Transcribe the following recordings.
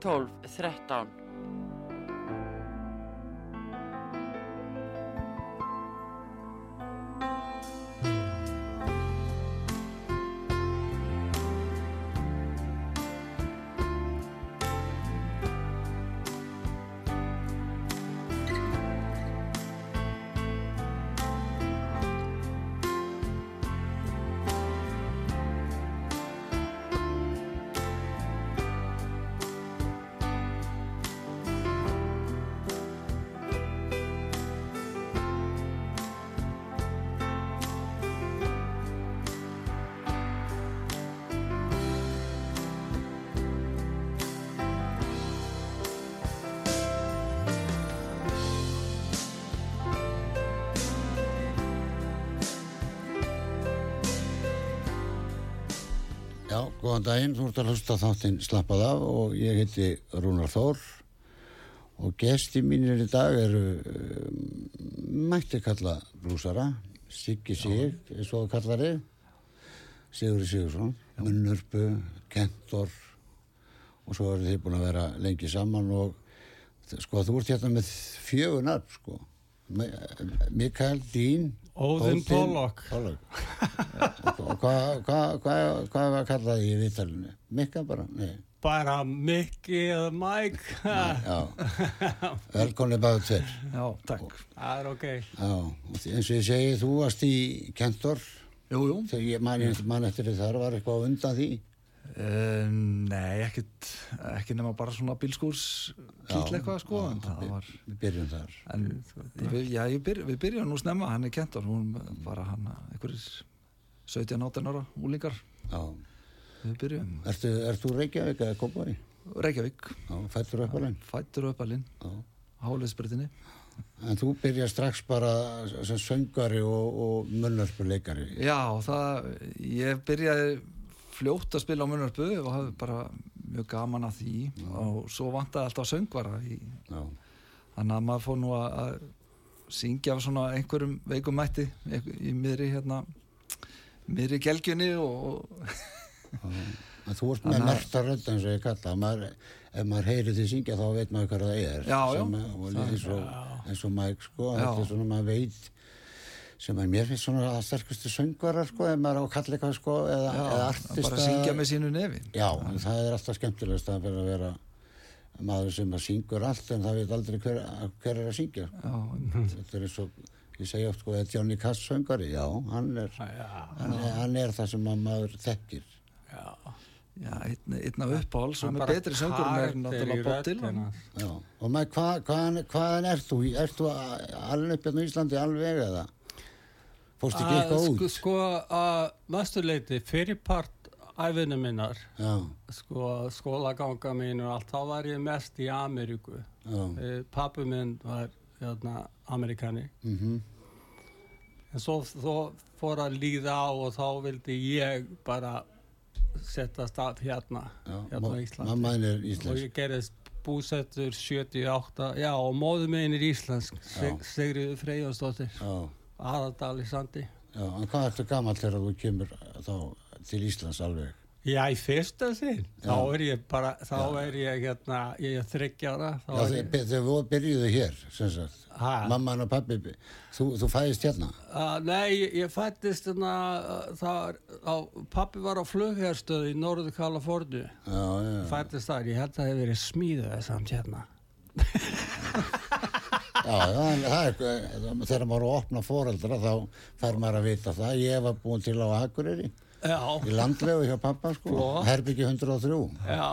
12 13 Já, góðan daginn, þú ert að hlusta þáttinn slappað af og ég heiti Rúnar Þór. Og gesti mínir í dag eru um, mætti kalla blúsara, Siggi Sig, eins og það kallar þið, Sigurði Sigursson, Munnurpu, Kentor. Og svo eru þið búin að vera lengi saman og sko þú ert hérna með fjögunar sko, Mikael Dín, Óðinn Pollock. Pollock. og hvað hva, hva, hva var kallaði í viðtalinu? Mikka bara? Nei. Bara Mikki eða Mike. Já, velkonni báðu tver. Já, takk. Það er ok. Já, eins og ég segi, þú varst í Kentor, Jú, jú. þegar ég man, man eftir þar var eitthvað undan því. Uh, nei, ekkit, ekki nema bara svona bílskúrs kýtl eitthvað sko, en það var, Við byrjum þar. en við, já, ég byr, við byrjum nú snemma, hann er kentor, hún bara hann, einhverjir 17-18 ára úlingar, Já. við byrjum. Ertu, ertu Reykjavík eða Kópaví? Reykjavík, Já, fættur upp alveg. fættur upp alinn, Já. háliðsbrytinni. En þú byrjar strax bara sem söngari og, og munnarpuleikari. Já, það, ég byrjaði fljótt að spila á munarpu og hafði bara mjög gaman að því og svo vantaði alltaf söngvara í, Já, þannig að maður fór nú að, að syngja svona einhverjum veikum mætti í, miðri hérna miðri gelgjunni og þú ert með merta rödd eins og ég kalla. Maður, ef maður heyri því syngja þá veit maður hvað það er. Já, já. Sem, og eins og, eins og Mike, sko. Já. Þetta er svona maður veit sem að mér finnst svona að sterkustu söngvarar, sko, ef maður á eitthvað, sko, eða, já, eða að artista. bara syngja með sínu nefi Já, en það er alltaf skemmtilegast að vera að vera maður sem að syngur allt en það veit aldrei hver, hver er að syngja. já, Þetta er eins og, ég segi oft, sko, er Johnny Cass söngari? Já, hann er, Já, hann er, hann er það sem að maður þekkir. já. já einn, einn af Hann með bara betri er karakter í náttúrulega. Dylan Já, og maður, hvað, hvaðan, hvaðan ert þú? Ert þú alveg upp hérna á Íslandi alveg eða? Fórst ekki Að, eitthvað sko, út? sko að mestuleiti fyrirpart æfinu minnar Já, sko skólaganga mín og allt þá var ég mest í Ameríku. Já, Eh, Pappi minn var hérna, Amerikani. Mhm, en svo, svo fór að líða á og þá vildi ég bara setja stað hérna já. hérna Mammaðin er og ég gerðist búsettur 78 já og móðu megin er íslensk. Sigriður Freyjónsdóttir. Já, aðaldal í sandi já, en hvað ertu gammal þegar þú kemur þá til Íslands alveg? já í fyrsta sinn þá Já. er ég bara þá er ég hérna ég er þryggjara þá Já, ég þegar þú byrjuðu hér, sem sagt, Ha? mamman og pappi, þú, þú fæðist hérna? Uh, nei, ég, ég fættist hérna, uh, það, á, pappi var á flugherstöðu í Norður Kaliforni Já, já, já. fættist þar, ég held að það hefði verið smíðað samt hérna Já, það, það er, þegar maður er að opna foreldra þá fær maður að vita það. Ég var búin til á Akureyri, já, í landlegu hjá pappa, sko, herbyggi 103. já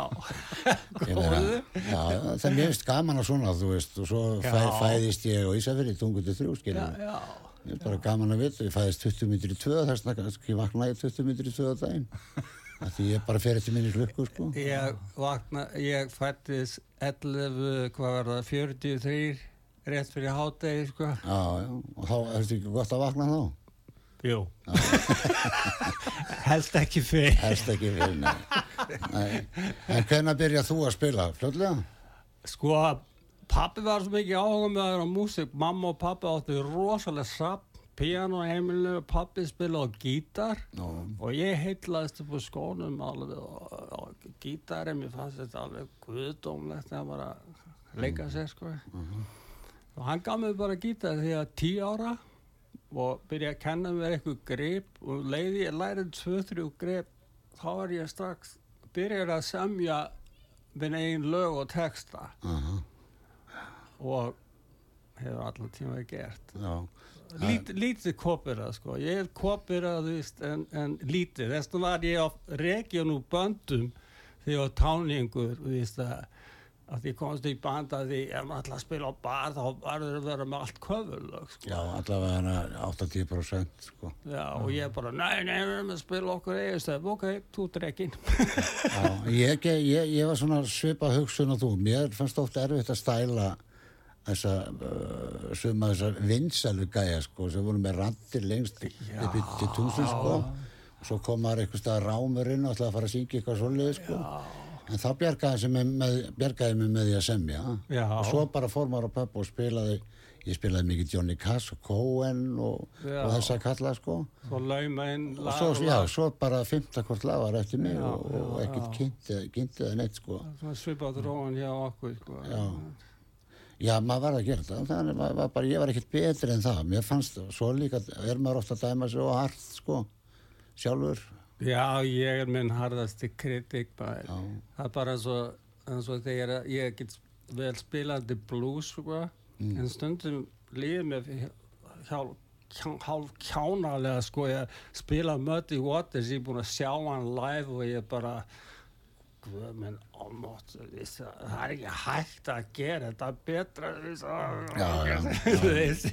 Ég meina, góðu Já, það er mjög gaman að svona, þú veist, og svo fæ, fæðist ég á Ísafjörði, tungu til þrjú, já, skiljum. já, Ég er bara gaman að vita, ég fæðist 20 minnir í tvö, þess vegna kannski vaknaði 20 minnir í tvö á daginn. að því ég bara fer eftir minni klukku sko Ég ég fættis 11, hvað var það, 43, rétt fyrir hádegi, sko. já, já, og þá er þetta ekki gott að vakna þá Jú. Helst ekki fyrir. helst ekki fyrir nei. nei. en hvenær byrja þú að spila fljóðlega? Sko, pappi var svo mikið áhuga með að vera á músík. Mamma og pappi áttu rosalega sapp, piano heimilu, pappi spila á gítar Nó, og ég heitlaðist upp á skónum alveg og, og gítarinn, mér fannst þetta alveg guðdómlegt að bara leika sér, sko. Og hann gaf mér bara gítar því að tíu ára og byrja að kenna mér eitthvað grip. Og leiði ég lærið 2-3 grip þá er ég strax byrjar að semja minn einn lög og texta. Aha, og hefur allan tíma gert. Já. Lít, lítið kopirað sko. Ég er kopirað en, en lítið. Þess vegna var ég á region úr böndum þegar ég var táningur víst, að, að ég komst í band að því ef maður ætla að spila á bar þá varður að vera með allt köfurlög sko. já, allavega hana 80% sko. Já, og ég bara, nei, nei, við erum að spila okkur eiginstæð, ok, þú drekkin. Já, ég, ég, ég var svona svipað hugsun og þú, mér fannst ofta erfitt að stæla þessa uh, suma þessar vinsælu gæja sko sem voru með randir lengst upp í til túsin sko. Og svo kom maður eitthvað rámurinn og ætlaði að fara að syngja eitthvað svolítið sko en þá bjargaði, sig með, bjargaði mig með því að semja. Já. og svo bara fór maður á pöpp og spilaði ég spilaði mikið Johnny Cass og Cohen og, og þessa kalla sko. Svo lauma inn og svo, já, svo bara 15 hvort lag var eftir mig Já, og, og já, ekkert kynntið kynnti það neitt sko. Svipað róan hjá okkur, sko. Já. Maður var að gera það, þannig var, var bara, ég var ekkert betri en það, mér fannst það, svo líka er maður ofta að dæma sig og hart, sko, sjálfur, Já, ég er minn harðasti kritik, já, Það er bara svo, og þegar ég get vel spilandi blues, sko, en stundum líður mér hálf kjánalega sko ég spila Muddy Waters, ég er búin að sjá hann live og ég bara guð minn ámótt það er ekki hægt að gera þetta betra Já, já, veist.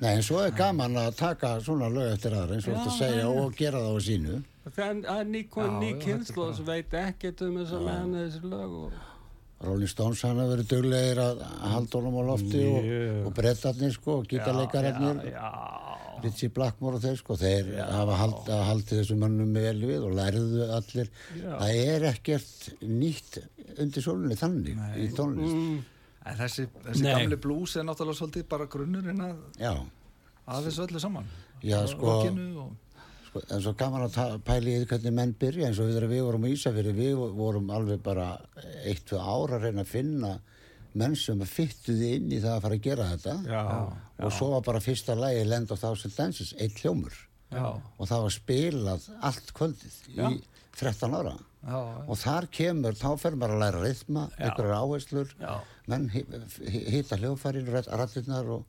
Nei, en svo er gaman að taka svona lög eftir aðra, eins og Já, þetta segja já, já. og gera það á sínu, þannig að ný, Já, ný já, er sem veit ekkert um þess að menna þessi lög og Rolling Stones hann hafa verið duglegir að halda honum á lofti og, og brettarnir, sko, og gítarleikararnir, já, já, Ritchie Blackmore og þeir, sko, þeir hafa hald, haldið þessum mönnum vel við og lærðu allir, Já. það er ekkert nýtt undir sólunni þannig í tónlist, mm, En þessi, þessi Nei. gamli blues er náttúrulega svolítið bara grunnurinn að, já, að þessu öllu saman. Já, Og sko- og, Sko, en svo gaman að í því hvernig menn byrja eins og við, þegar við vorum í Ísafjörði, við vorum alveg bara eitt, tvö ára að reyna að finna menn sem fyttuði inn í það að fara að gera þetta. Já, og svo var bara fyrsta lagi Land of Thousand Dances, eitt hljómur. Já, og það var spilað allt kvöldið Já. í 13 ára. Já, og þar kemur, þá fer maður að læra rithma, Já. einhverjar áherslur. Já, menn hitta hljóðfærin, rattirnar og,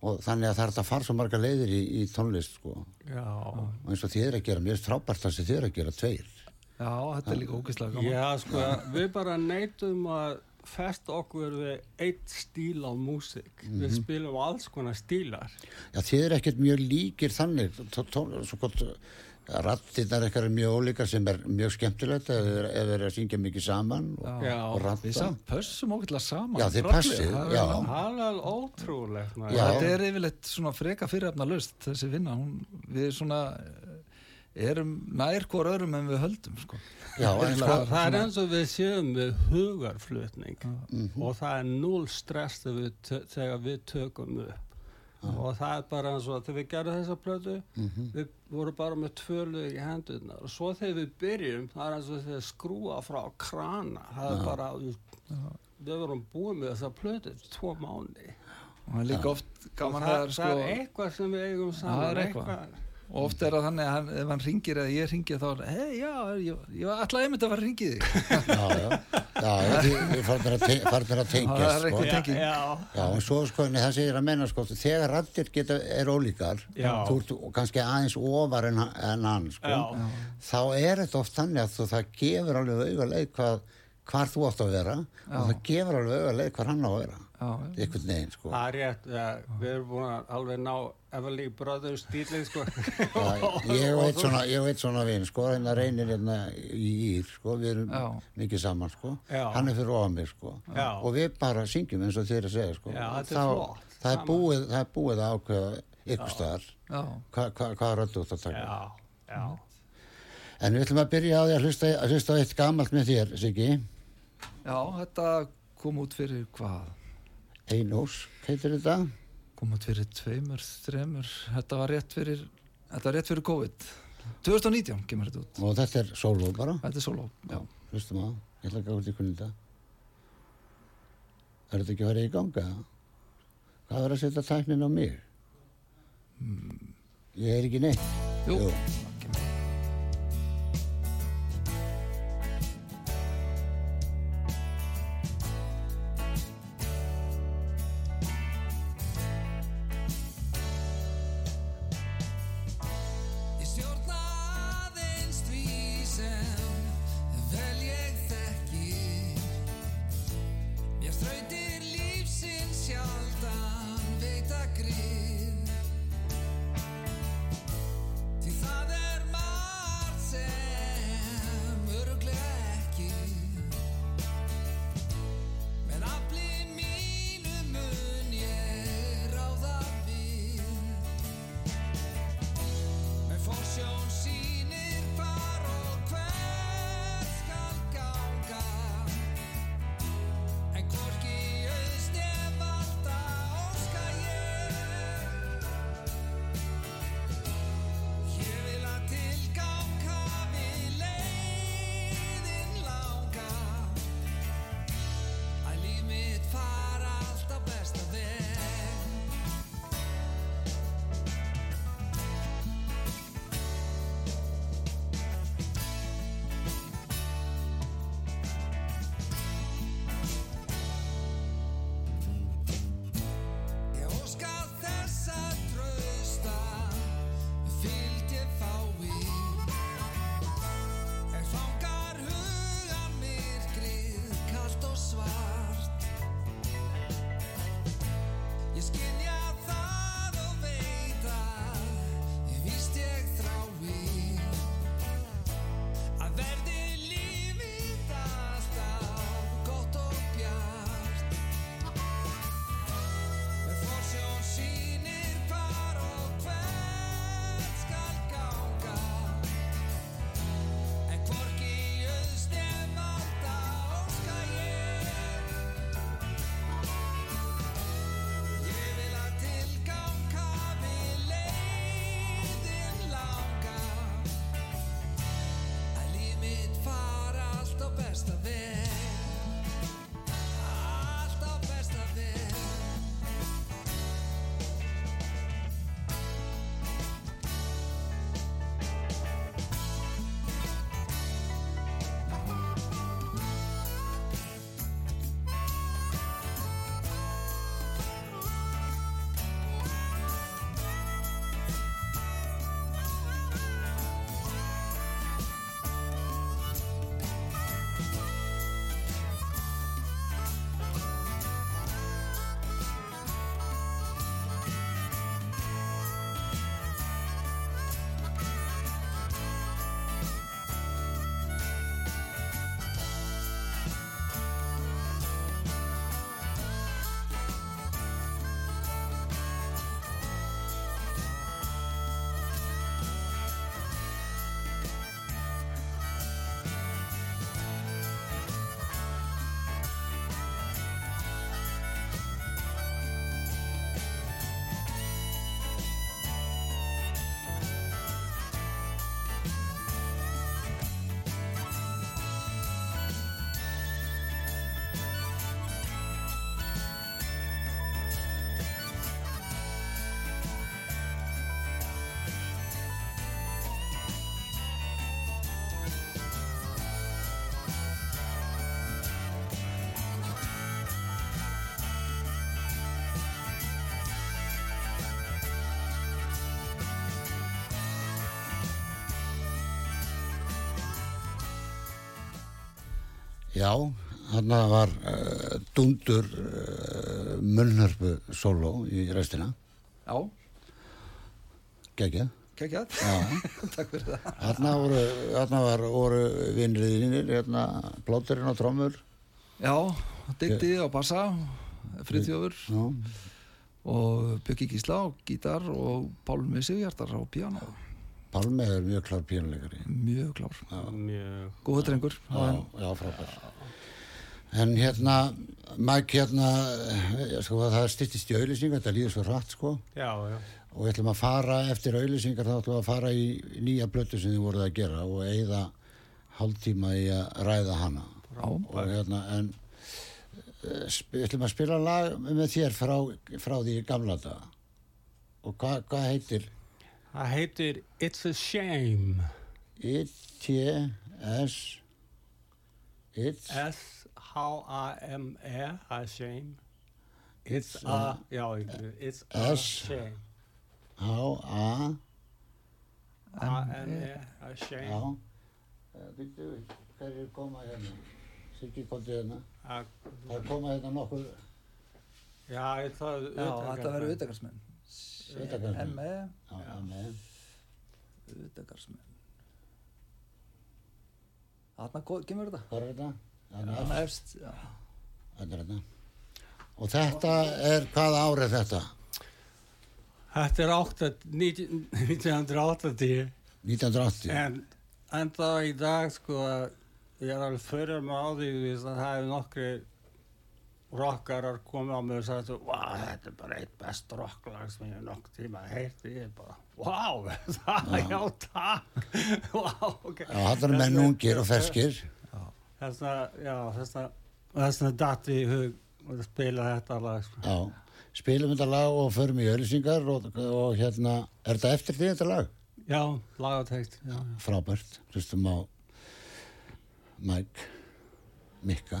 og þannig að það er að fara svo marga leiðir í, í tónlist sko. Já. og eins og þið er að gera, mér er frábært það sem þið er að gera tveir. Já, þetta er líka ógeðslega gaman. Já, sko, við bara neytum að festa okkur við eitt stíl á músík. Við spilum alls konar stílar. já þið er ekkert mjög líkir þannig rattirnar eitthvað er mjög ólíkar sem er mjög skemmtilegt ef þið er- er að syngja mikið saman og, og ratta Við samt pössum ógeðslega saman. Já, þið passið, það er ótrúlegt. Þetta er yfirleitt svona freka fyrirhafna löst þessi vinna, hún, við svona erum nær hvort öðrum en við höldum sko. já, en sko, Það, það er eins og við séum við hugarflutning Mhm. og það er null stress þegar við, tö- þegar við tökum upp. Og það er bara eins og þegar við gerum þessa plötu, Mhm. við vorum bara með tvö lög í hendurnar og svo þegar við byrjum, það er eins og þegar skrúa frá krana, það er bara, við, við vorum búið með þessa plötu í tvo mánu. og það er líka oft Og gaman það, að það sko, er eitthvað sem við eigum saman. Það er eitthvað. Og oft er það þannig að hann, ef hann ringir eða ég ringi þá er hei já, ég, ég var alltaf einmitt að fara að ringi þig já, já, já, já þið farnir að, te farnir að Það tengja er sko. eitthvað Já, tenging. já, Já, en svo sko, nei, það segir að menna sko, þegar rattir geta, er ólíkar Já. þú ert kannski aðeins ofar en, en hann sko, Já. þá er þetta oft þannig að þú, það gefur alveg auga leið hvað, hvar þú átt að vera og það gefur alveg auga leið hvar hann á að vera já, já, já. Einhvern veginn sko Það er rétt, ja, við erum búin að alveg ná Everly Brothers stílið sko. Já, ég veit svona, ég veit svona vinn sko, hérna reynir hérna í Ír sko, við erum Já. mikið saman sko, Já. hann er fyrir ofan mig sko Já. og við bara syngjum eins og þeir að segja sko er Þá- flott, það er búið, það er búið að ákveða ykkur staðar, já, Hva- hva- hvað röldu út að taka Já, já. en við ætlum að byrja á því að hlusta, að hlusta eitt gamalt með þér, Siggi já, þetta kom út fyrir hvað? Einós, heitir þetta. Kom út fyrir tveimur, þremur þetta var rétt fyrir þetta var rétt fyrir COVID. 2019 kemur þetta út. Og þetta er solo bara? Þetta er solo já. hlustum á, ég ætla að gáða til kunni þetta. Er þetta ekki að vera í ganga hvað er að setja tæknin á mig? Ég er ekki neitt. Jú. Jú. Já, hann var uh, dundur uh, munnhörpu sóló í restina, Já, kekjað Já, Takk fyrir það. Þarna voru, var, voru vinnriðinir, hérna, plóterinn og trommur. Já, Diddi á bassa Friðþjófur. Já, og Bjöggi Gísla á gítar og Pálmi Sigjartar á piano Pálmi er mjög klár pínuleikari. mjög klár, mjög góða drengur Já, já, frábær. En hérna, Mike, hérna, eh, sko, það er styttist í auðlýsingar, þetta líður svo hratt, sko. já, já Og við ætlum að fara eftir auðlýsingar, þá ætlum við að fara í nýja blötu sem þið voruð að gera og eigða hálftíma í að ræða hana. Já, Og hérna, en eh, við ætlum að spila lag með þér frá, frá því gamla daga. Og hvað hva heitir það heitir It's a Shame I-T-S It's S-H-A-M-E a shame It's a, já, it's a S. shame H-A A-M-E a Já shame Býttu, hverjir koma hérna? Siggi komdu hérna. A- Það koma hérna nokkur Já, það Já, þetta verður Utakarsmenn. M.E. Já, með. Utakarsmenn Þarna kemur þetta Hvað er þetta? Þarna efst. Þetta er þetta. Og þetta er, hvað ár er þetta? Þetta er 8 1980 1980. en enda í dag sko ég er alveg fyrir mig á því að það hefur nokkri rockarar komið á mig og wow, þetta er bara eitt best rocklag sem ég hef nokk tíma heyrti ég er bara wow, það, já, takk wow, ok Já, þetta er menn ungir og ferskir. þessna, já, þessna þessna datt í hug að spila þetta lag sko. Já, spilum þetta lag og förum í auðlýsingar og, og hérna, er þetta eftir því þetta lag? já, já. Frábært, hlustum á Mike, Mikka.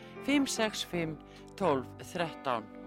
565 12 13.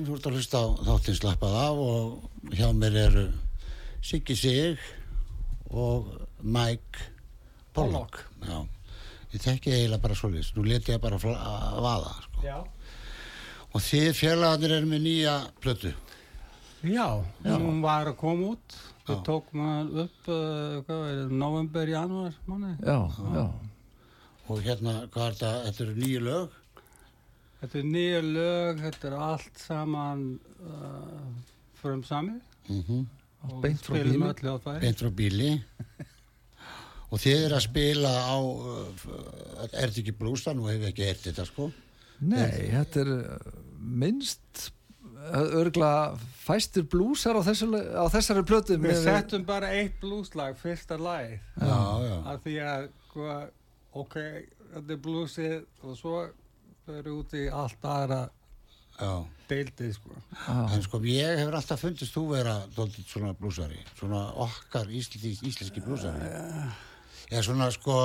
daginn, þú ert að hlusta á þáttinn slappað af og hjá mér eru Siggi Sig og Mike Pollock. Já, ég þekki eiginlega bara svolítið, nú leti ég bara að vaða, sko. Já. Og þið félagarnir eru með nýja plötu. Já, hún var að koma út. Við Já. tókum hann upp, uh, hvað er það, november, januar, manni. Já, já. Og hérna, hvað er þetta, þetta eru nýju lög? Þetta er nýja lög, þetta er allt saman uh, frum samið. Mm og beint frá spilum öll hljóðfæri. Beint frá bíli. og þið eru að spila á, uh, er þetta ekki blústa? Nú hef ég ekki heyrt þetta, sko. Nei, þetta er uh, minnst örgla fæstir blúsar á, þessu, á þessari plötu Við settum bara eitt blúslag, fyrsta lagið. Já, já. Af því að, hvað, ok, þetta er blúsið og svo fyrir út í allt aðra deildið, sko. En sko, ég hefur alltaf fundist þú vera dóltið svona blúsari, svona okkar íslenski, íslenski blúsari. Eða svona, sko,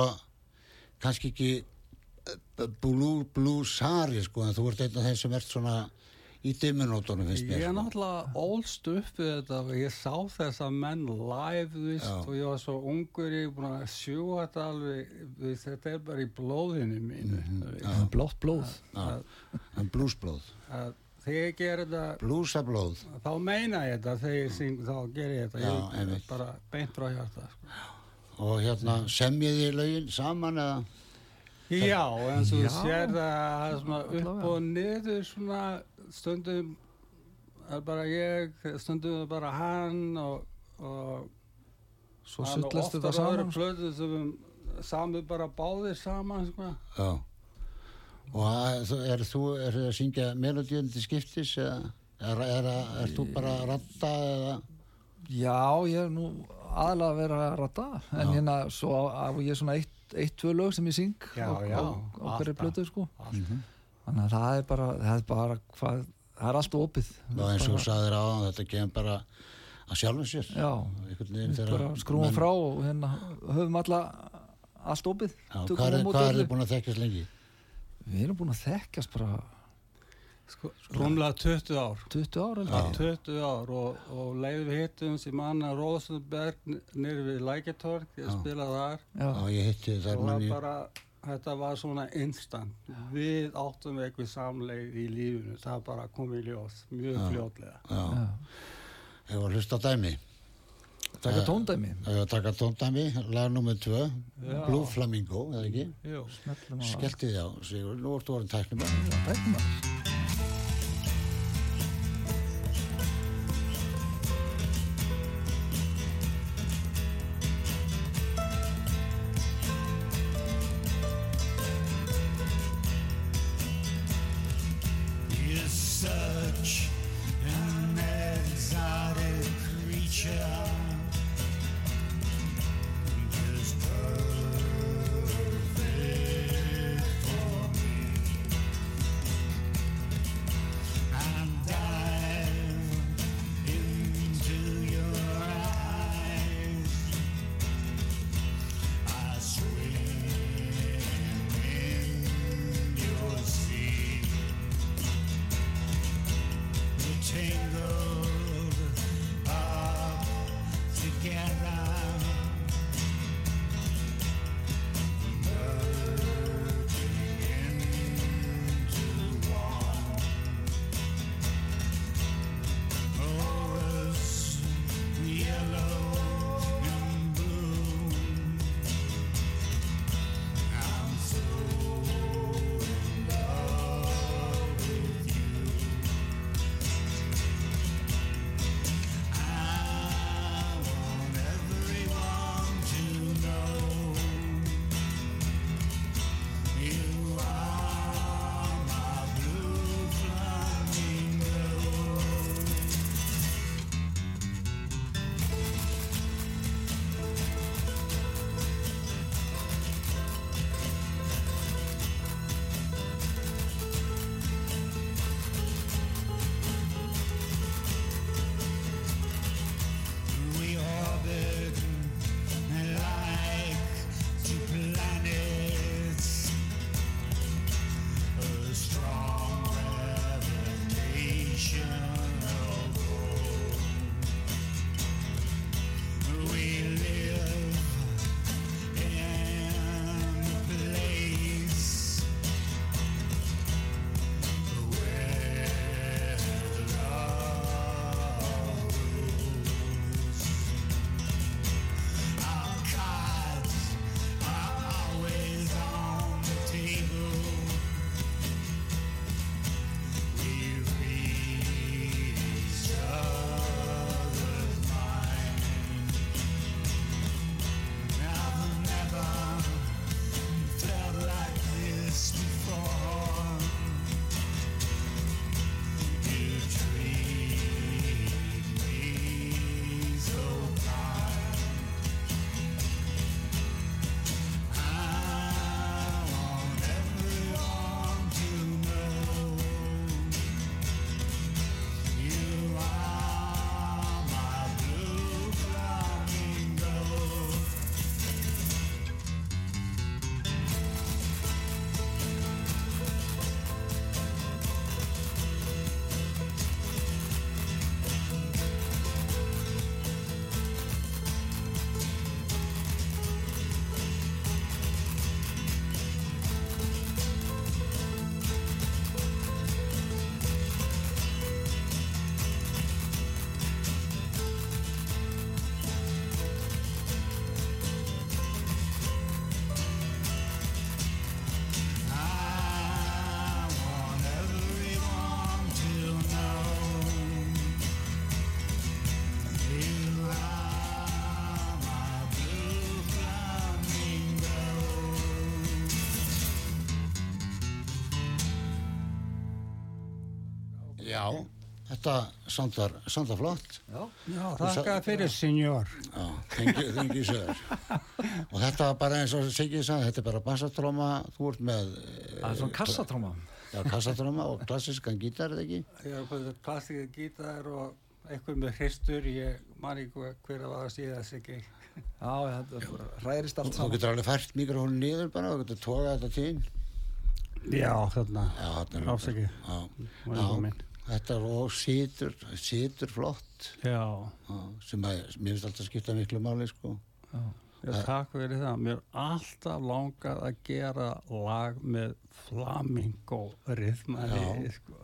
kannski ekki eh, blú, blúsari, sko, en þú ert einn af þeim sem ert svona í dimmunótonum, finnst mér. Ég er sko. náttúrulega ólst upp við þetta og ég sá þessa menn live, Já. og ég var svo ungur, ég er búin að sjúga þetta alveg, veist, þetta er bara í blóðinu mínu, þú veist, blátt blóð að, En blúsblóð, að þegar ég ger þetta, blúsablóð, þá meina ég þetta, þegar ég syng, þá ger ég þetta, Já, ég bara beint frá hjarta, sko. og hérna semjið þið lögin saman eða? Já, en þú Já. sér það að svona upp og niður svona stundum er bara ég, stundum er bara hann og, og Svo hann og sullast þetta oftar öðru saman við samið bara báðir saman sko. Já. Og er þú, er þið að syngja melodíun til skiptis eða? Er, er, er, þú bara að ratta eða? Já, ég er nú aðalega að vera að rata en Já. hérna svo á, á ég svona eitt, eitt, tvö lög sem ég syng Já, á, já, á, á hverju blötu sko. Allt. þannig að það er bara, það er bara hvað, það er allt opið. Já, eins og þú sagðir á þetta kemur bara að sjálfum sér. Já, skrúum menn- frá og hérna höfum alla allt opið. Já, hvað er, er þið búin að þekkjast lengi? Við erum búin að þekkjast bara Sko, rúmlega 20 ár 20 ára Já. 20 ár og, og leið við hittum sem manna Rosenberg nýr við Lækjartorg, ég Já. spilaði þar Já, Já, ég hitti þar var manni. bara, þetta var svona instant við áttum eitthvað samleið í lífinu, það bara kom í ljós mjög Já. fljótlega Já, já. hefur að hlusta á dæmi. Taka Já. tóndæmi taka tóndæmi, lag nummer tvö, Já. Blue Flamingo, eða ekki? Jú. Smellum á þið á, Sigur, nú ertu orðin tæknum. Tæknum að þetta sandar, sandar flott. Já, Já, þakka fyrir, senjór. Já, þengi, þengi sögur. Og þetta var bara eins og Siggi sagði, þetta er bara bassatróma, þú ert með það er svona kassatróma. já, kassatróma og klassískan gítar, eða ekki? Ég bara plastikið gítar og einhver með hristur, ég man ekki hver- hver að var að síða þess ekki. Já, þetta er bara hrærist allt Þú saman. getur alveg fært mikrofónu niður bara, þú getur tókað þetta til. þín. Já, þarna, Já, Afsakið. Já, já, komin. Þetta er og situr, situr flott. Já, Já, sem að, mér finnst alltaf skipta miklu máli, sko. ég takk fyrir það. Mér alltaf langað að gera lag með flamingo rithmaði, sko.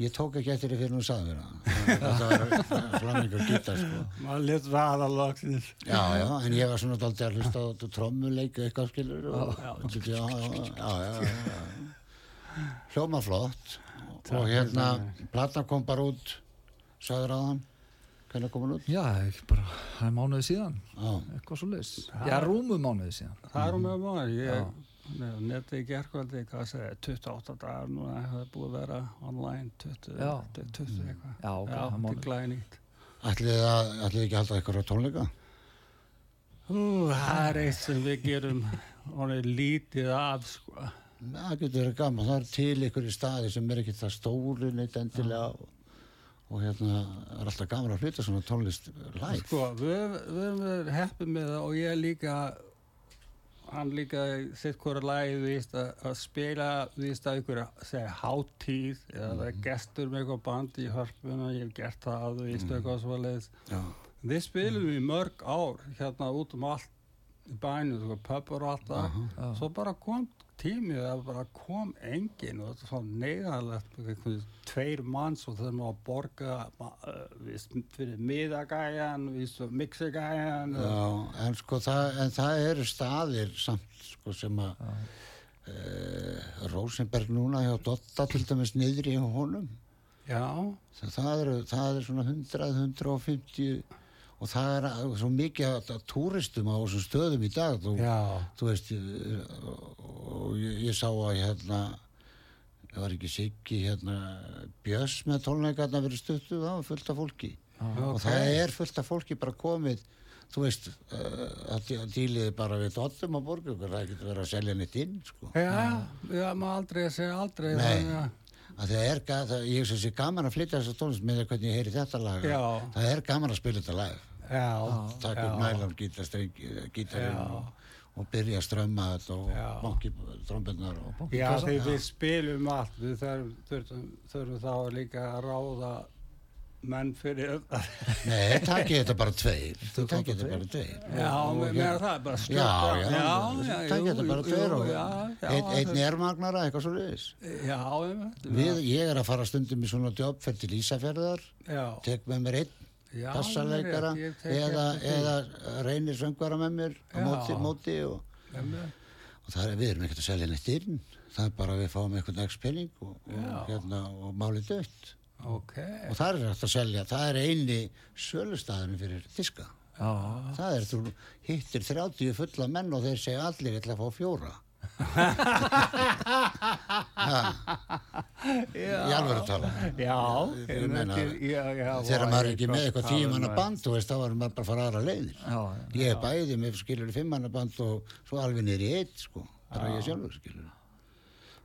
Ég tók ekki eftir því fyrir hún sagði mér það. Þetta var flamingur gítar, sko. Maður lit vaða loksins. Já, já, en ég var svona daldið að hlusta á trommuleik eitthvað skilur og, já, já, já, já, já, já. hljóma flott og hérna platan kom bara út sagður að hann hvernig kom hann út? Já, ekki bara, það er mánuði síðan, Já, eitthvað svo leys. Já, rúmu mánuði síðan. Það er með maður. Ég nefndi í gerkvöldi, hvað segir, 28 dagar núna, það er búið að vera online 20, Já. 20 eitthvað. Já, ok, það er mánuði. ætlið að, ætlið ekki að halda eitthvað tónleika? Ú, það er eitt sem við gerum honum lítið af, sko. Það getur verið gaman, það er til í staði sem er ekki það stóri neitt endilega og, og hérna er alltaf gaman að hluta svona tónlist live. Sko, við, við erum verið heppið með það og ég líka, hann líka sitt hvora lagi, þú veist, að, að spila, veist, að ykkur segja hátíð eða vera gestur með eitthvað band í hörpuna, ég hef gert það, þú veist, eitthvað svo leiðis. Já, Við spilum í mörg ár hérna út um allt í bænum, pöpur og allt það. Svo bara kom tími það bara kom enginn og þetta er svo neyðanlegt einhvern tveir manns og þeir má að borga viðst, fyrir miðagæjan, viðst, mixigæjan. En sko það, en það eru staðir samt sko sem að uh, Rosenberg núna hjá Dotta til dæmis niðri hjá honum. Já, það, það, eru, það er svona 100, 150 og það er svo mikið að, túristum á þessum stöðum í dag þú, já, þú veist ég- og ég, ég sá að hérna það var ekki Siggi hérna Björs með tónleikarna verið stuttu það var fullt af fólki og ok. það er fullt af fólki bara komið þú veist uh, að díliði bara við dottum á borgu það getur verið að selja neitt inn sko. já, já, maður aldrei að segja aldrei Nei. það er, það, ég sem sé gaman að flytja þessa tónlist með hvernig ég heyri þetta lag Já. það er gaman að spila þetta lag já, nælan gítarinn og, og byrja að strömma þetta og Já. banki trombinnar og já, því við spilum allt við þurfum, þurfum, þá líka að ráða menn fyrir Nei, takið þetta bara tveir. Þú takið þetta bara tveir? Já, með, hérna- það er bara stjórn já, já, takið þetta bara tveir og einn ein það- nærmagnara, eitthvað svo liðis já, einmitt. Við, ég er að fara stundum í svona jobb fyrir til Ísafjörðar, tek með mér einn tek eða, eða reynir söngvara með mér á móti, móti og, og það er, við erum ekkert að selja neitt inn. Það er bara að við fáum einhvern ekst penning og, og, hérna, og málið dött. Ok, og það er hægt að selja, það er eini sölustæðinu fyrir diska. Já, það er, þú hittir 30 fulla menn og þeir segja allir ég ætla að fá fjóra í að tala. Já ég já, já, þegar maður er ég ekki með eitthvað tala tíu um manna band þú veist, þá er maður bara að fara aðra leiðir. Já, já. ég er bæði með skilur fimm manna band og svo alveg í eitt sko, bara ég sjálfur skilur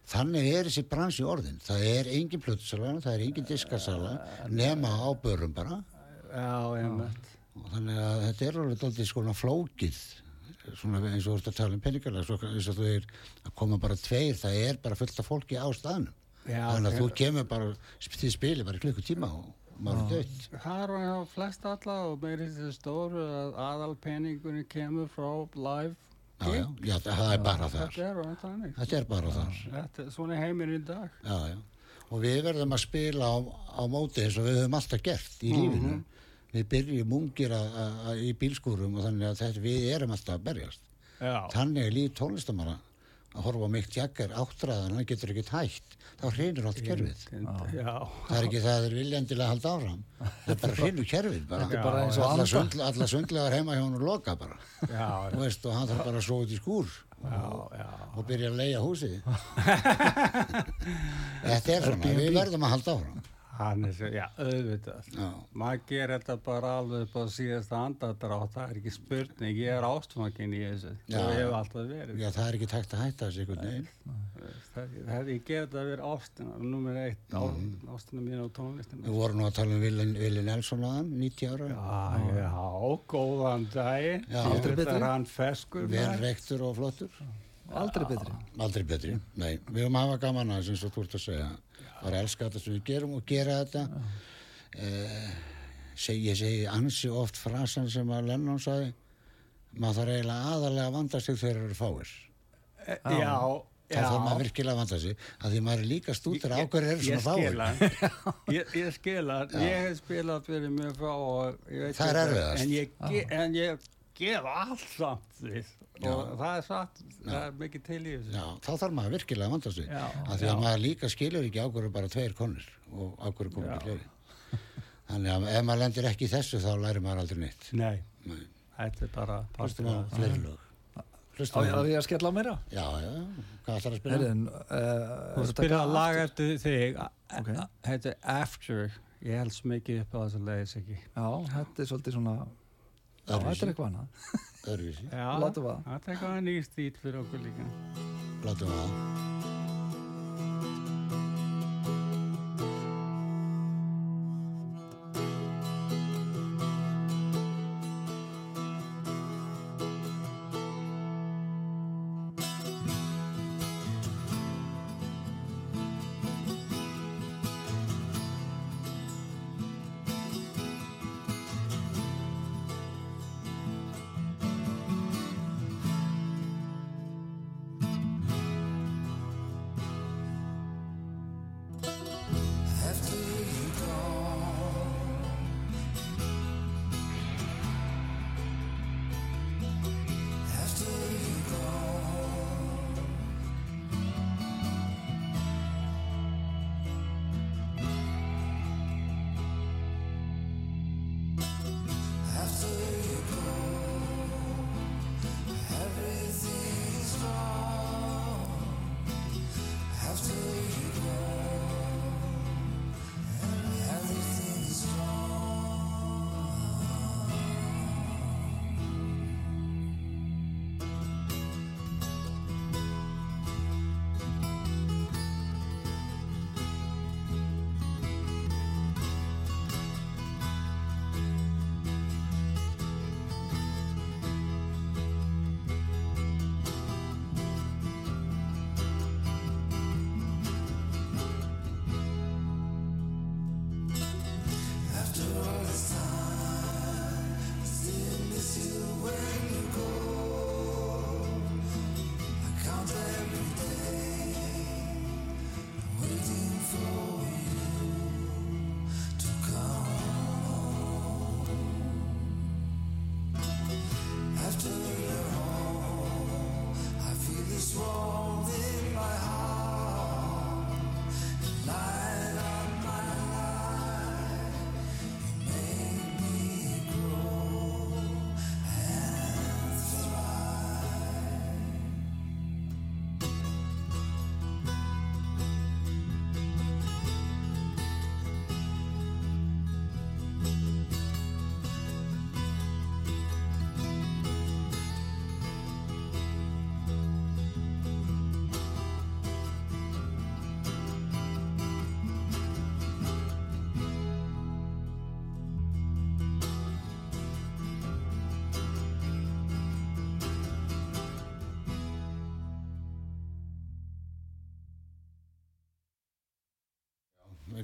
þannig er þessi bransi orðin. Það er engin plötsala, það er engin diskasala nema á börum bara. Já, einmitt. Og þannig að þetta er alveg daldið svona flókið svona eins og þú ert að tala um peningalega svo eins og þú er að koma bara tveir það er bara fullt af fólki á staðnum. Já, þannig að þú kemur bara þið spilir bara í klukkutíma og maður er dött það er á flest alla og meiri þessi stóru að aðal peningunni kemur frá live já, já, já, það er bara þar. Þetta er bara þar. er svona heiminn í dag. Já, já. og við verðum að spila á, á móti eins og við höfum alltaf gert í lífinu við byrjum ungir að, að, að, í bílskúrum og þannig að þetta, við erum alltaf að berjast. Já, þannig er líf tónlistamanna að horfa á Mick Jagger áttræðan, hann getur ekkert hægt þá hreinur allt kerfið. Já, það er ekki það að þeir vilja endilega halda áfram. Það er bara hreinur kerfið bara. Er bara eins og alla, anda. sundla, alla sundlegar heima hjá hann og loka bara. Já, Þú veist, og hann þarf bara að sofa út í skúr já, já. og byrja að leia húsið. Þetta er svona, við verðum að halda áfram Hann er svo, já, auðvitað. Já. Maður gerir þetta bara alveg upp á síðasta andadrátt, það er ekki spurning, ég er ástfangin í þessu. Já. og ég hef alltaf verið. Já, það er ekki takt að hætta þessi einhvern veginn. Það, það, ég ger þetta að vera ástina, nummer eitt, mm. ástina mín á tónlistina. Við vorum nú að tala um Vili, Nelson aðan, 90 ára. Já, já, góðan daginn. Já. Aldrei betri. betri. hann feskur. Vel maður. reyktur og flottur. Aldrei betri Aldrei betri. Nei, við höfum að hafa gaman að þessu eins og þú ert að segja. Bara elska þetta sem við gerum og gera þetta. Eh, seg, ég segi ansi oft frasan sem að Lennon sagði. Maður þarf eiginlega aðalega að vanda sig þegar þeir eru fáir. Eh, Já, Það þarf maður virkilega að vanda sig. Að því maður er líka stútur á hverju eru Ég svona fáir. ég, ég skil hann. Ég hef spilað fyrir mjög fá og ég veit Það er erfiðast. En ég, en ég gef allt samt. Og það er satt, það er mikið til í þessu. Já, þá þarf maður virkilega að vanda sig. Af því að maður líka skilur ekki á hverju bara tveir konur og á hverju komur ekki fleiri. Þannig að ef maður lendir ekki í þessu þá lærir maður aldrei neitt. Nei, Nei. þetta er bara Hlustum á fleiri lög. Á á að að skella á meira Já, já, hvað ætlar að spila? Herðin Þú spila lag eftir þig, þetta er After, ég held svo mikið upp á þessu leiðis ekki. Já, þetta er svolítið svona Öðruvísi. er eitthvað annað Öðruvísi, Já, Látum það. Það er eitthvað nýr stíl fyrir okkur líka. látum við það.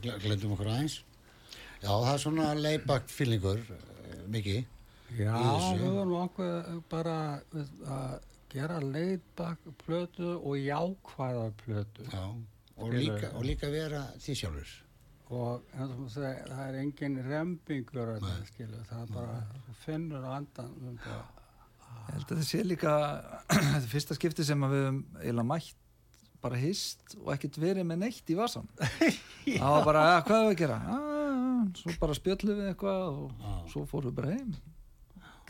Við gle- glemdum okkur aðeins. Já, það er svona leibakt fílingur, mikið. Já, við vorum okkur bara við, að gera leitbak plötu og jákvæða plötu. Já, og líka, og líka vera því sjálfur. Og segja, það er engin rembingur að það, skilu. Það er bara, þú finnur andan um það. Ég held að þetta sé líka þetta er fyrsta skipti sem að við höfum eiginlega mætt bara hist og ekkert verið með neitt í vasan það var bara, ja, hvað er að gera? Ah, svo bara spjöllum við eitthvað og svo fórum við bara heim.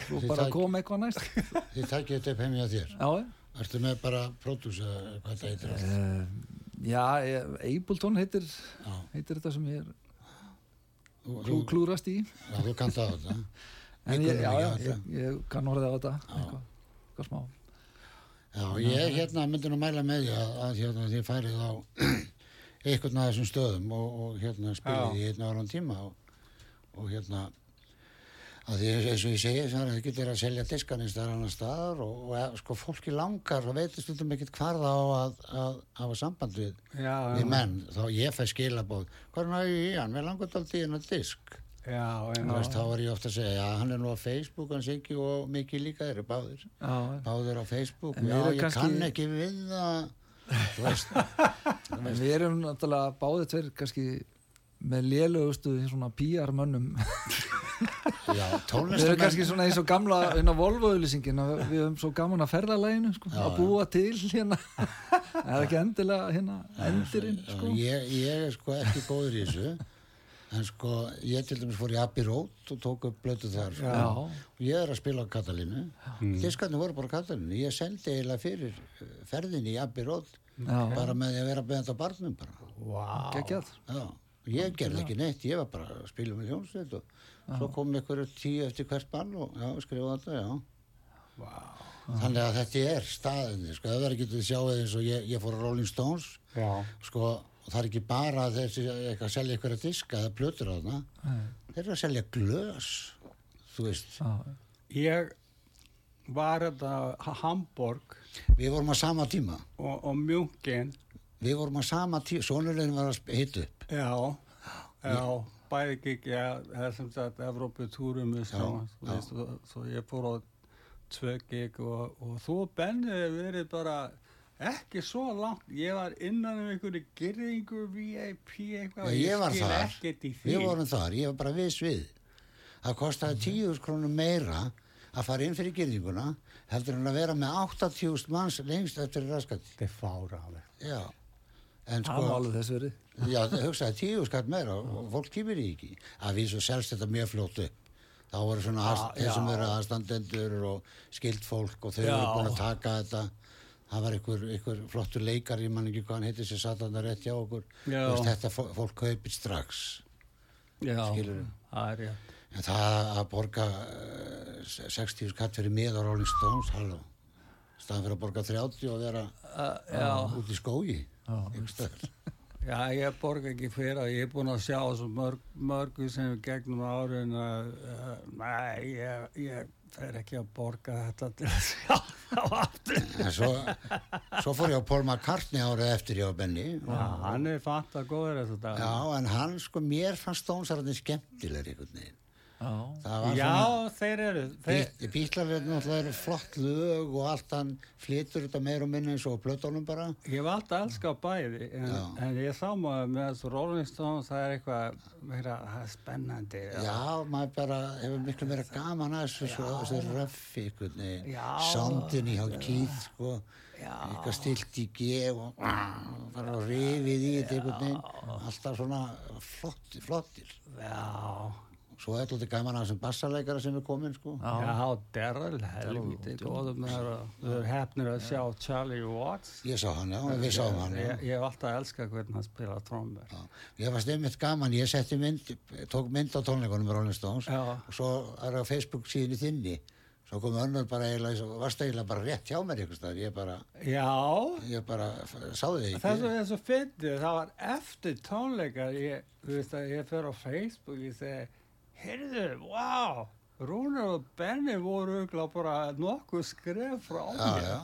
Svo Þið bara kom eitthvað næst. Þið takkið þetta upp heimja þér. já, Ertu með bara pródús eða hvað það heitir? Uh, já Ableton heitir Já, heitir þetta sem ég er Þú- klú, klúrast í. Já, þú kannt á þetta. en ég, já, ég, ég kann orðið á þetta eitthvað, eitthvað smá Já, ég hérna myndi nú mæla með því að, að hérna, þið færið á einhvern af þessum stöðum og, og hérna spilið í einn áran tíma og, og hérna að því eins og ég segi þannig að þið getur að selja diskan eins þar annar staðar og, og sko fólki langar og veitir stundum ekkert hvar það á að, að hafa samband við, já, við menn. Þá ég fæ skilabóð hvað er náðu í hann, við langar alltaf í hennar disk já, Þú veist, þá var ég ofta að segja, já, hann er nú á Facebook, hann sé ekki og mikið líka eru báðir. já, Báðir á Facebook, já, erum ég kannski- kann ekki við það, við erum náttúrulega báðið tveir kannski með lélugustu svona PR-mönnum já, við erum tónlistamenn, kannski svona eins og gamla inn á Volvo-auðlýsingin við höfum svo gaman að ferðalæginu sko, Já, að búa til hérna. Það er ekki endilega hérna endirinn Já, sko. ég, ég er sko ekki góður í þessu, en sko, ég til dæmis fór í Abbey Road og tók upp blötu þar, sko, Já. og ég er að spila á Katalínu, diskarnir voru bara Katalínu, ég seldi eiginlega fyrir eh, ferðinni í Abbey Road, Já. bara með að vera beðand á barnum bara. wow. Já, ég gerði ekki neitt, ég var bara að spila með hljómsveit og svo kom ykkur tíu eftir hvert bann og já, skrifa þetta, já. Þannig að þetta er staðinni, sko, það er ekki til að sjá eins og ég, ég fór Rolling Stones, já, sko, og það er ekki bara þessi að selja ykkur að diska eða plötur á þarna, þeir eru að selja glös, þú veist. Ég var þetta Hamburg Við vorum á sama tíma, og, og Mjungin við vorum á sama tíma, sonurinn var að hitta upp. já, já bæði ég það er sem sagt Evrópu túrum svo, ég fór á tvö gig og, og þú og Benni hefur verið bara ekki svo langt. Ég var innan um einhverju gyrringu VIP eitthvað og ég var þar, við vorum þar, ég var bara viss við. Það kostaði tíu krónum meira að fara inn fyrir gyrðinguna heldur en að vera með 80.000 manns lengst eftir raskati. þetta er fáránlegt. Já, en sko, alveg þess verið já, það hugsaði tíu skatt meira og fólk kýmur í ekki. Að við svo selst þetta mjög fljótt upp. Þá voru svona þeir sem eru aðstandendur og skilt fólk og þau eru búin að taka þetta. Það var einhver, einhver flottur leikar, ég man ekki hvað hann heitir sem satt hann rétt hjá okkur. Veist, þetta fó- fólk kaupir strax. já, það er rétt En það að borga uh, 60 skatt fyrir miða Rolling Stones, halló, staðan fyrir að borga 30 og vera uh, út í staðar. Já, ég borga ekki fyrir að ég er búin að sjá svo mörg, mörgu sem er gegnum árin að, uh, næ, ég, ég fer ekki að borga þetta til að sjá. En svo, svo fór ég á Paul McCartney árið eftir ég á Benny. Já, hann er fatt að góður þetta dag. Já, en hann, sko, mér fannst Stonesarðin skemmtilegri einhvern veginn. já, Það var Já, þeir eru, þeir, Bí- bítlarnir náttúrulega eru flott lög og allt hann flytur þetta meir og minni eins og plötunum bara. ég var alltaf að elska bæði, en, Já. en ég sá maður með þessu Rolling Stones, það er eitthvað, meira, spennandi. Já, maður bara hefur miklu meira gaman að þessu, svo, þessu röffi, Já. soundin í hjá kýð, sko, eitthvað stilt í G og bara rifið í þetta alltaf svona flott, flottir. Já, Svo er þetta gaman að þessum bassarleikara sem er komin, sko. já, Derrell, helviti, góðum með það, við erum hefnir að sjá Charlie Watts. Ég sá hann, já, við sáum hann. Ég, ég hef alltaf elskað hvernig hann spila trommur. Já, Ég var stefnitt gaman, ég setti mynd, tók mynd á tónleikunum með Rolling Stones Já. og svo er það á Facebook síðan í þinni. Svo kom önnur bara eiginlega, varst eiginlega bara rétt hjá mér einhvers staðar. Ég bara, Já, ég bara f- sá þig ekki. þessu er svo fyndið, það var eftir tónleikar, ég, þú veist að ég fer á Facebook, ég segi, heyrðu, wow, Rúnar og Benni voru örugglega bara nokkuð skref frá Já, mér. já,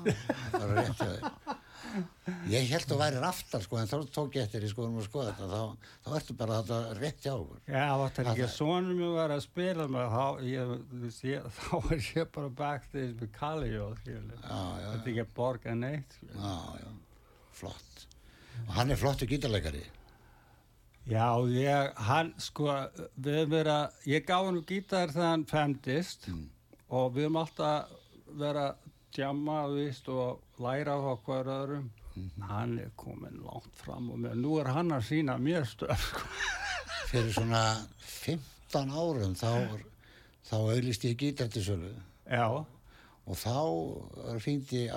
bara rétt. Ég held að væri aftar sko, en þá tók ég eftir í skoðum og skoða þetta, þá, þá ertu bara þetta rétt hjá okkur. Já, það er ekki Það- að sonum mér var að spila með, þá, ég, ég, þá var ég bara backstage með. Já, já, Þetta er ekki að borga neitt, skilur. já, já, flott. Og hann er flottu gítarleikari. Já, ég, hann, sko, við höfum verið að, ég gaf hann gítar þegar hann femdist og við höfum alltaf verið að djamma, víst, og læra á hver öðrum. Hann er komin langt fram og með, nú er hann að sína mér stöf, sko. Fyrir svona 15 árum þá, þá auðlist ég gítar til sölu. Já, og þá hringdi,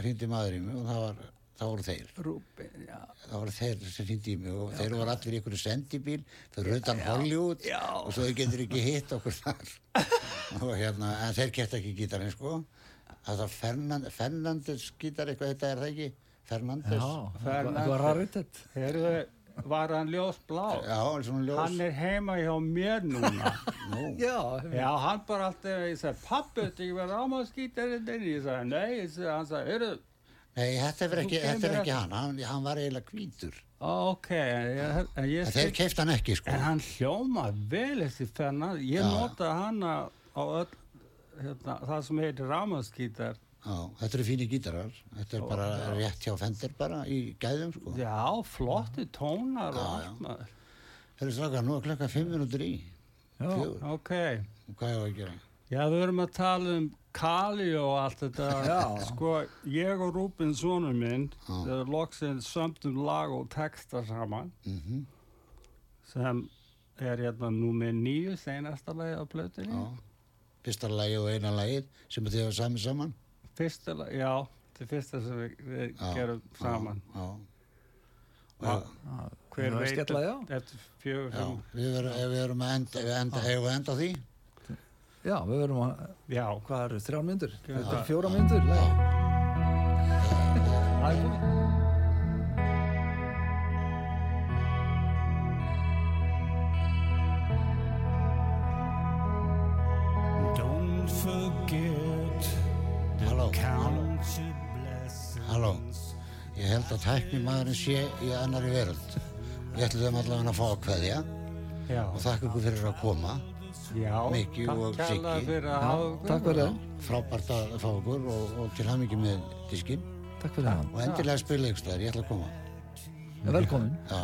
hringdi maður í mig og það var það voru þeir Rúbin, já. það voru þeir sem hindi í mig og þeir voru allir í einhverju sendibíl fyrir utan Hollywood já. og svo þeir getur ekki hitt okkur þar og hérna, en þeir geta ekki gítarinn sko það er Fernand, Fernandes gítar eitthvað þetta er það ekki Fernandes Já, Fernandes. Heyrðu, var hann ljósblá? Já, ljós Hann er heima hjá mér núna. Nú, Já, Já, hann bara alltaf, ég sagði, pappi, þetta ekki verið ámaskítarinn þinn? Ég sagði, nei, ég sagði, hann sagði, heyrðu, Nei, þetta er ekki, er ekki hann, hann, hann var eiginlega hvítur ó, ok, ég, ég þeir keift hann ekki sko En hann hljóma vel eftir Fernand. Ég Já. nota hana á öll, hérna, það sem heitir rámaskítar. Já, þetta eru fínir gítarar þetta er bara rétt hjá Fender bara í gæðum sko Já, flotti tónar og Já, allt já. maður. Þeir eru strákar, nú er klokka fimm minútur í Já. fjögur, Ok, og hvað er að gera? já, við erum að tala um Kali og allt þetta. Já. Sko, ég og Rúbin sonur minn, við loksinn sömdum lag og texta saman, Mm sem er hérna númer nýju, seinasta lagi á plötunni. Fyrsta lagi og eina lagið sem þið hafa sami saman? Fyrsta lagi, já, það er fyrsta sem við, við Já, gerum saman. Já, Já. já, Hver er veit eftir fjögur ef við erum að enda, við enda, hefur enda á því Já, við verðum að, já, hvað eru, þrjár myndur? Þetta er fjóra myndur? Það er komið. Don't forget the Halló. Halló, ég held að tækni maðurinn sé í annari veröld Við ætlum allavega að fá að kveðja Já, og þakka ykkur fyrir að koma já, Mikki og Siggi. fyrir að Já, hafa okkur. takk fyrir það. Frábært að fá okkur og, og til hamingi með diskinn Takk fyrir það. og endilega spila ykkur staðar, ég ætla að koma Já, velkomin. Já,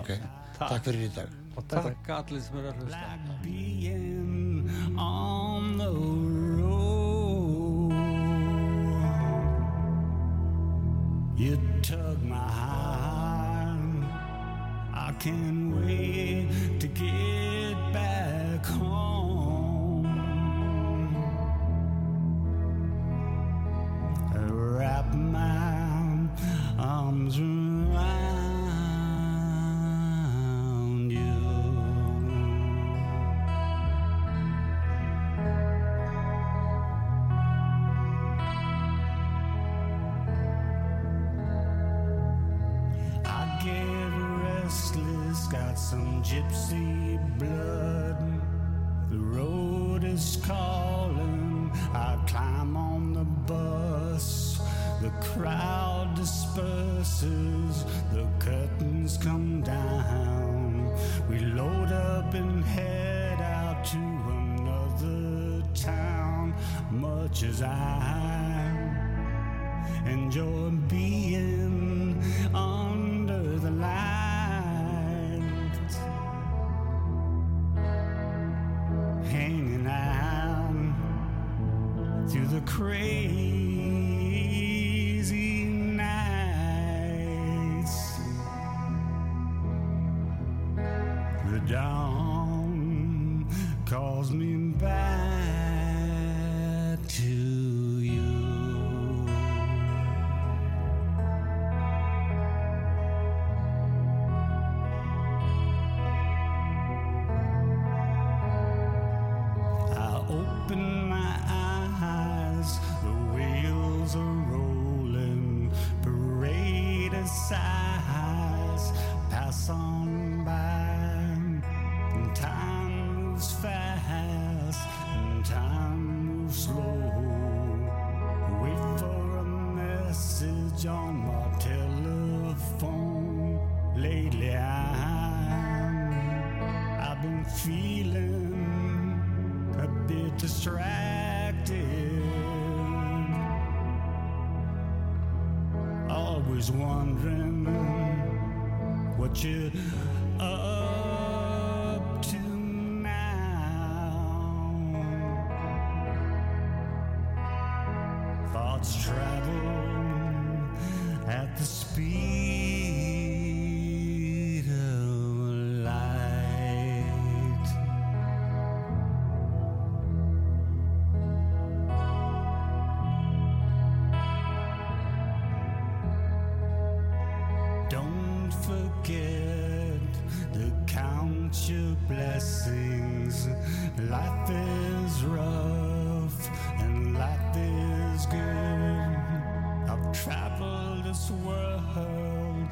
ok, takk fyrir í dag Og takk allir sem eru að hlusta. being on the road. You tug my hand. I can't wait to get Oh. And head out to another town, much as I enjoy being under the light, hanging out through the crazy nights. The dawn calls me back Always wondering what you're up to now. Thoughts travel to count your blessings. Life is rough and life is good. I've traveled this world